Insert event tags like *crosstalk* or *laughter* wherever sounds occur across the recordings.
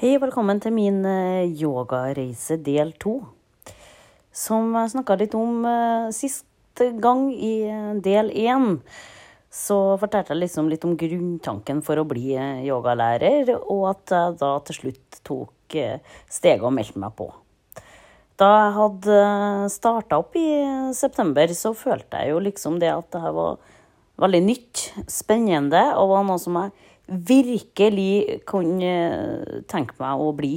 Hei velkommen til min eh, yogareise del to. Som jeg snakka litt om eh, sist gang i eh, del én. Så fortalte jeg liksom litt om grunntanken for å bli yogalærer, og at jeg da til slutt tok steget og meldte meg på. Da jeg hadde starta opp i september, så følte jeg jo liksom det at det her var veldig nytt, spennende, og var noe som jeg virkelig kunne tenke meg å bli.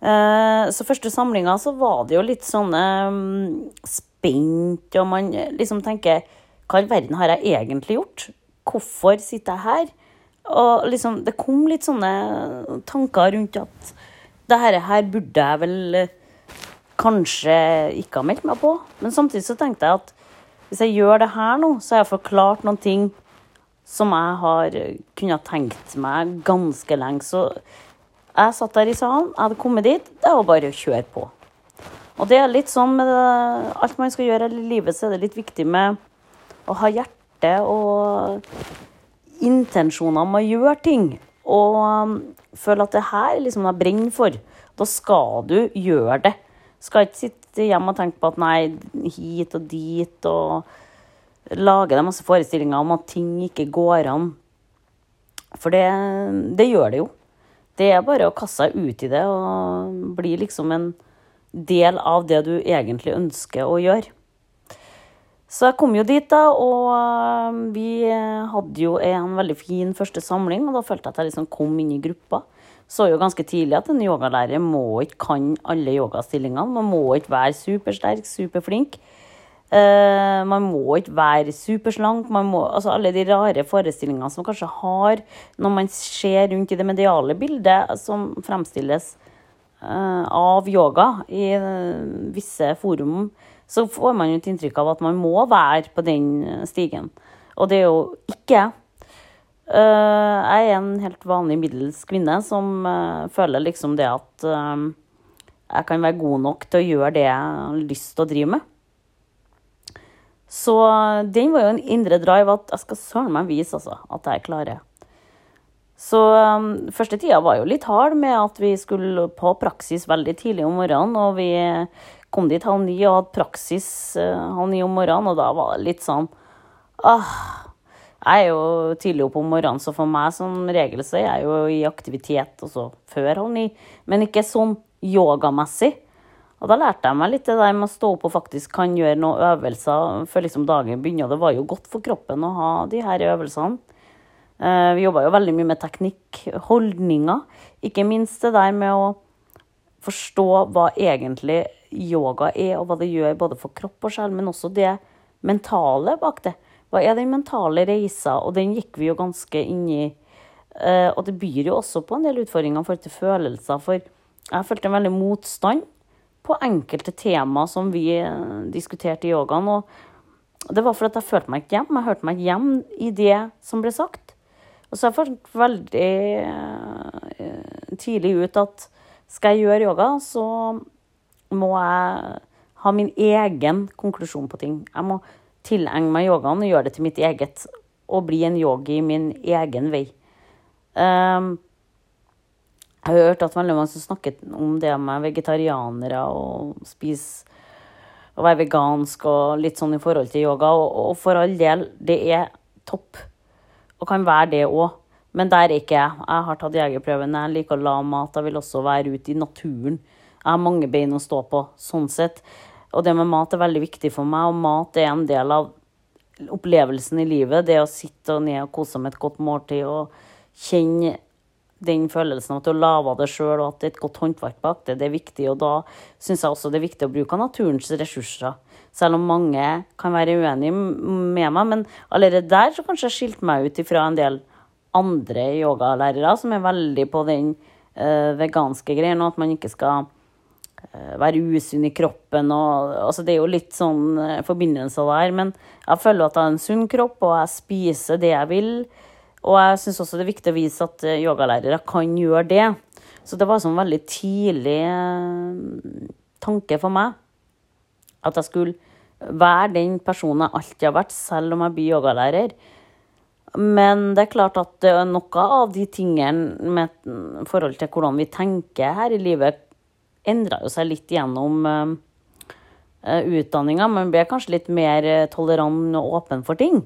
Eh, Så første samlinga så var det jo litt sånne mm, spent, og man liksom tenker Hva i verden har jeg egentlig gjort? Hvorfor sitter jeg her? Og liksom, det kom litt sånne tanker rundt at det her, burde jeg vel eh, kanskje ikke ha meldt meg på. Men samtidig så tenkte jeg at hvis jeg gjør det her nå, så har jeg forklart noen ting som jeg har kunnet tenkt meg ganske lenge. Så jeg satt der i salen, jeg hadde kommet dit, det var bare å kjøre på. Og det er litt sånn med alt man skal gjøre i livet, så er det litt viktig med å ha hjerte og intensjoner om å gjøre ting. Og um, føle at det her liksom jeg brenner for. Da skal du gjøre det. Skal ikke sitte hjemme og tenke på at nei, hit og dit og lage deg masse forestillinger om at ting ikke går an. For det, det gjør det jo. Det er bare å kaste seg ut i det og bli liksom en del av det du egentlig ønsker å gjøre. Så jeg kom jo dit, da, og øh, vi hadde jo en veldig fin første samling. Og da følte jeg at jeg liksom kom inn i gruppa. Så jo ganske tidlig at en yogalærer må ikke kan alle yogastillingene. Man må ikke være supersterk, superflink. Eh, man må ikke være superslank. Må, altså alle de rare forestillingene som kanskje har når man ser rundt i det mediale bildet som fremstilles uh, av yoga i uh, visse forum, så får man jo et inntrykk av at man må være på den stigen. Og det er jo ikke jeg. Er en helt vanlig middels kvinne som føler liksom det at jeg kan være god nok til å gjøre det jeg har lyst til å drive med. Så den var jo en indre drive at jeg skal søren meg vise altså, at jeg klarer. Så um, første tida var jo litt hard med at vi skulle på praksis veldig tidlig om morgenen. Og vi kom dit halv ni og hadde praksis uh, halv ni om morgenen, og da var det litt sånn ah, Jeg er jo tidlig oppe om morgenen, så for meg som regel så er jeg jo i aktivitet også før halv ni. Men ikke sånn yogamessig. Og da lærte jeg meg litt det der med å stå opp og faktisk kan gjøre noen øvelser før liksom dagen begynner. Det var jo godt for kroppen å ha de her øvelsene. Eh, Vi jobba jo veldig mye med teknikk, holdninger. Ikke minst det der med å forstå hva egentlig yoga er, og hva det gjør både for kropp og sjel, men også det mentale bak det. Hva er den mentale reisa? Og den gikk vi jo ganske inn i. Eh, Og det byr jo også på en del utfordringer i forhold til følelser, for jeg følte en veldig motstand på enkelte tema som vi eh, diskuterte i yogaen. Og det var fordi jeg følte meg ikke hjemme. Jeg hørte meg ikke hjem i det som ble sagt. Og så jeg fant veldig eh, tidlig ut at skal jeg gjøre yoga, så må jeg ha min egen konklusjon på ting. Jeg må tilegne meg yogaen og gjøre det til mitt eget. Og bli en yogi i min egen vei. Um, jeg har hørt at veldig mange som snakket om det med vegetarianere og spise Å være vegansk og litt sånn i forhold til yoga. Og, og for all del, det er topp. Og kan være det òg. Men der er ikke jeg. Jeg har tatt jegerprøven. Jeg liker å la mat. Jeg vil også være ute i naturen. Jeg har mange bein å stå på, sånn sett. Og det med mat er veldig viktig for meg, og mat er en del av opplevelsen i livet. Det å sitte ned og kose med et godt måltid og kjenne den følelsen av at du lager det sjøl, og at det er et godt håndverk bak det, det er viktig. Og da syns jeg også det er viktig å bruke naturens ressurser. Selv om mange kan være uenige med meg. Men allerede der så kanskje jeg skilte meg ut ifra en del andre yogalærere som er veldig på den eh, veganske greien, og at man ikke skal eh, være usunn i kroppen. Og, altså det er jo litt sånn eh, forbindelser der. Men jeg føler at jeg har en sunn kropp, og jeg spiser det jeg vil. Og jeg syns også det er viktig å vise at eh, yogalærere kan gjøre det. Så det var en sånn veldig tidlig eh, tanke for meg. At jeg skulle være den personen jeg alltid har vært, selv om jeg blir yogalærer. Men det er klart at er noe av de tingene med forhold til hvordan vi tenker her i livet, endra jo seg litt gjennom uh, utdanninga. Man ble kanskje litt mer tolerant og åpen for ting.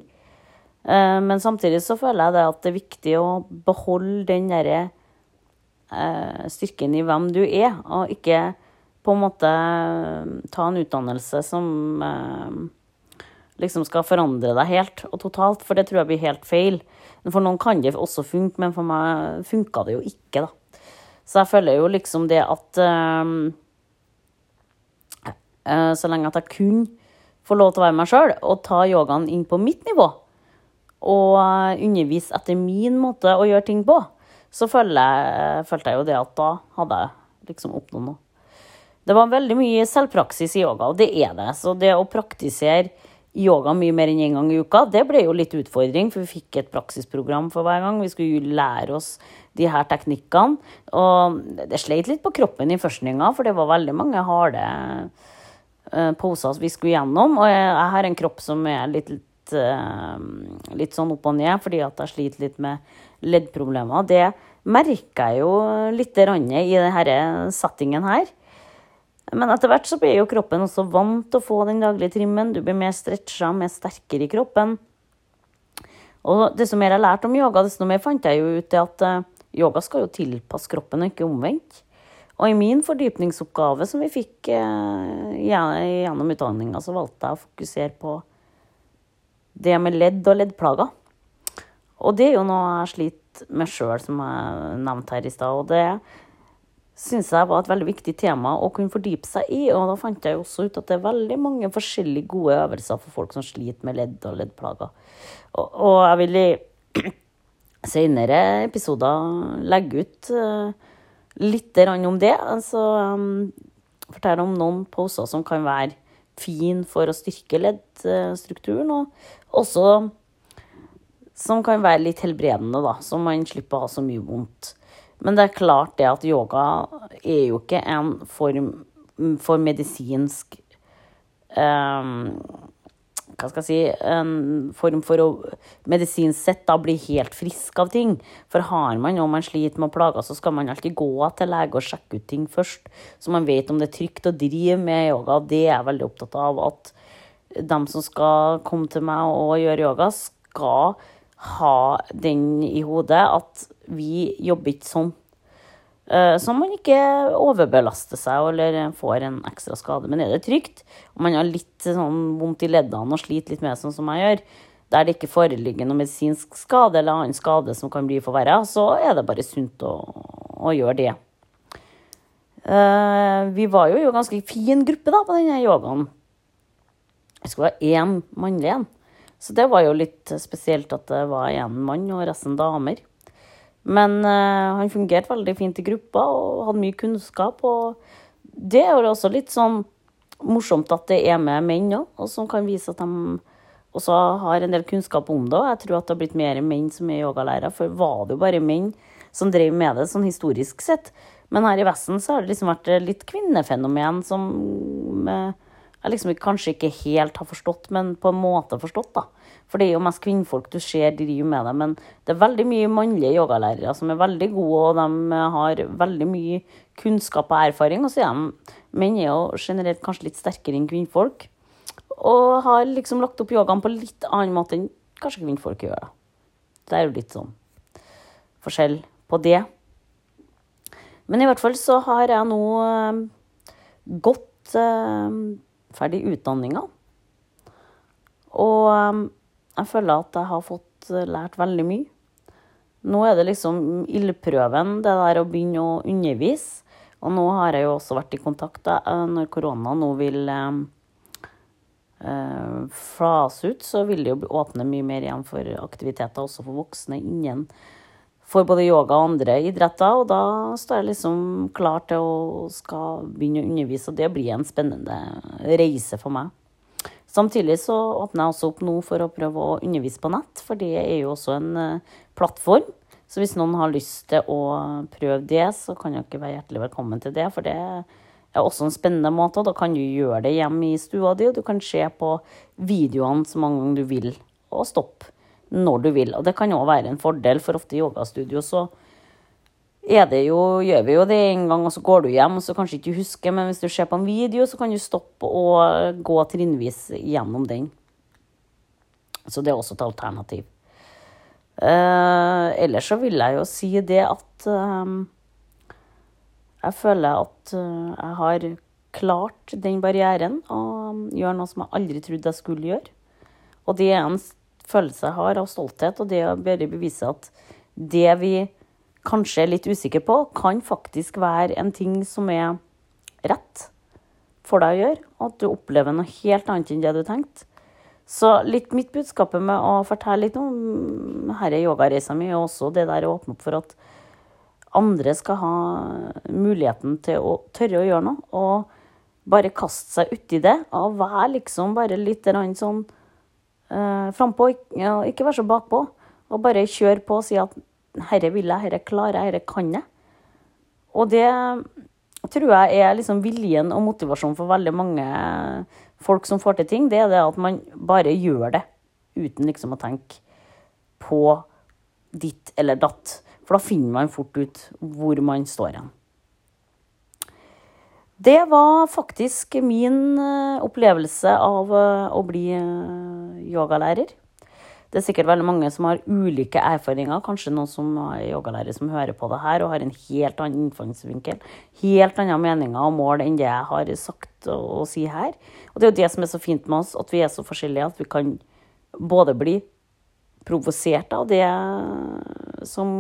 Uh, men samtidig så føler jeg det at det er viktig å beholde den derre uh, styrken i hvem du er, og ikke på en måte ta en utdannelse som liksom skal forandre deg helt og totalt, for det tror jeg blir helt feil. For noen kan det også funke, men for meg funka det jo ikke, da. Så jeg føler jo liksom det at Så lenge at jeg kun får lov til å være meg sjøl og ta yogaen inn på mitt nivå, og undervise etter min måte å gjøre ting på, så følte jeg, følte jeg jo det at da hadde jeg liksom oppnådd noe. Det var veldig mye selvpraksis i yoga, og det er det. Så det å praktisere yoga mye mer enn én en gang i uka. Det ble jo litt utfordring, for vi fikk et praksisprogram for hver gang. Vi skulle jo lære oss de her teknikkene. Og det sleit litt på kroppen i førstninga, for det var veldig mange harde uh, poser vi skulle gjennom. Og jeg, har en kropp som er litt, uh, litt sånn opp og ned, fordi at jeg sliter litt med leddproblemer. Det merker jeg jo litt i denne settingen her. Men etter hvert så blir jo kroppen også vant til å få den daglige trimmen. Du blir mer stretcha, mer sterkere i kroppen. Og desto mer jeg lærte om yoga, desto mer fant jeg jo ut til at uh, yoga skal jo tilpasse kroppen, og ikke omvendt. Og i min fordypningsoppgave som vi fikk uh, gjennom utdanninga, så valgte jeg å fokusere på det med ledd og leddplager. Og det er jo noe jeg sliter med sjøl, som jeg nevnte her i stad. Og det syns jeg var et veldig viktig tema å kunne fordype seg i. Og da fant jeg også ut at det er veldig mange forskjellige gode øvelser for folk som sliter med ledd og leddplager. Og, og jeg vil i *clears throat* senere episoder legge ut uh, litt om det. Altså um, fortelle om noen poser som kan være fin for å styrke leddstrukturen, og også som kan være litt helbredende, da, så man slipper å ha så mye vondt. Men det er klart det at yoga er jo ikke en form for medisinsk um, hva skal jeg si, en form for å medisinsk sett da bli helt frisk av ting. For har man noe man sliter med plager, så skal man alltid gå til lege og sjekke ut ting først. Så man vet om det er trygt å drive med yoga. Det er jeg veldig opptatt av. At de som skal komme til meg og gjøre yoga, skal ha den i hodet at vi jobber ikke sånn. Eh, så man ikke overbelaster seg eller får en ekstra skade. Men er det trygt, og man har litt sånn vondt i leddene og sliter litt med sånn som jeg gjør, der det ikke foreligger noen medisinsk skade eller annen skade som kan bli forverra, så er det bare sunt å, å gjøre det. Uh, vi var jo i en ganske fin gruppe da på denne yogaen. Skulle være én mannlig en. Så det var jo litt spesielt at det var én mann og resten damer. Men uh, han fungerte veldig fint i gruppa og hadde mye kunnskap. Og det er jo også litt sånn morsomt at det er med menn òg, og som kan vise at de også har en del kunnskap om det. Og jeg tror at det har blitt mer menn som er yogalærere, for var det jo bare menn som drev med det sånn historisk sett. Men her i Vesten så har det liksom vært litt kvinnefenomen som med jeg liksom kanskje ikke helt har forstått, men på en måte forstått. da. For det er jo mest kvinnfolk du ser driver med det. Men det er veldig mye mannlige yogalærere som er veldig gode, og de har veldig mye kunnskap og erfaring. Og så er de menn er jo generelt kanskje litt sterkere enn kvinnfolk. Og har liksom lagt opp yogaen på litt annen måte enn kanskje kvinnfolk gjør. da. Det er jo litt sånn forskjell på det. Men i hvert fall så har jeg nå eh, gått eh, ferdig utdanninga. Og um, jeg føler at jeg har fått uh, lært veldig mye. Nå er det liksom ildprøven, det der å begynne å undervise. Og nå har jeg jo også vært i kontakt da, uh, når korona nå vil um, uh, flase ut, så vil det jo åpne mye mer igjen for aktiviteter også for voksne innen for både yoga og andre idretter. Og da står jeg liksom klar til å skal begynne å undervise, og det blir en spennende reise for meg. Samtidig så åpner jeg også opp nå for å prøve å undervise på nett, for det er jo også en uh, plattform. Så hvis noen har lyst til å prøve det, så kan dere være hjertelig velkommen til det. For det er også en spennende måte, og da kan du gjøre det hjemme i stua di, og du kan se på videoene så mange ganger du vil, og stoppe når du vil. Og det kan òg være en fordel, for ofte i yogastudio så jo, gjør vi jo det en gang, og så går du hjem, og så kanskje ikke husker, men hvis du ser på en video, så kan du stoppe og gå trinnvis gjennom den. Så det er også et alternativ. Eh, ellers så vil jeg jo si det at eh, jeg føler at eh, jeg har klart den barrieren og gjør noe som jeg aldri trodde jeg skulle gjøre. Og det er en følelse jeg har av stolthet, og det å bare bevise at det vi kanskje er litt usikre på, kan faktisk være en ting som er rett for deg å gjøre. og At du opplever noe helt annet enn det du tenkte. Så litt mitt budskap med å fortelle litt om denne yogareisa mi, og også det der å åpne opp for at andre skal ha muligheten til å tørre å gjøre noe. Og bare kaste seg uti det. Og være liksom bare litt sånn uh, frampå, ja, ikke være så bakpå. Og bare kjøre på og si at herre vil jeg, herre klarer jeg, herre kan jeg. Og det tror jeg er liksom viljen og motivasjonen for veldig mange folk som får til ting. Det er det at man bare gjør det uten liksom å tenke på ditt eller datt. For da finner man fort ut hvor man står hen. Det var faktisk min eh, opplevelse av eh, å bli eh, yogalærer. Det er sikkert veldig mange som har ulike erfaringer. Kanskje noen som er yogalærer som hører på det her og har en helt annen innfallsvinkel. Helt andre meninger og mål enn det jeg har sagt og, og si her. Og det er jo det som er så fint med oss, at vi er så forskjellige at vi kan både bli provosert av det som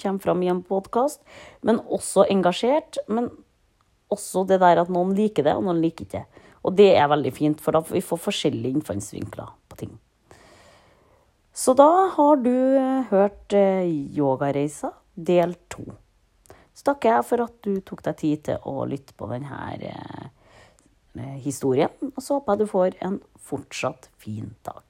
kommer fram i en podkast, men også engasjert. Men også det der at noen liker det, og noen liker ikke det. Og det er veldig fint, for da får vi forskjellige innfallsvinkler på ting. Så da har du eh, hørt eh, Yogareisa del to. Så takker jeg for at du tok deg tid til å lytte på denne eh, historien. Og så håper jeg du får en fortsatt fin dag.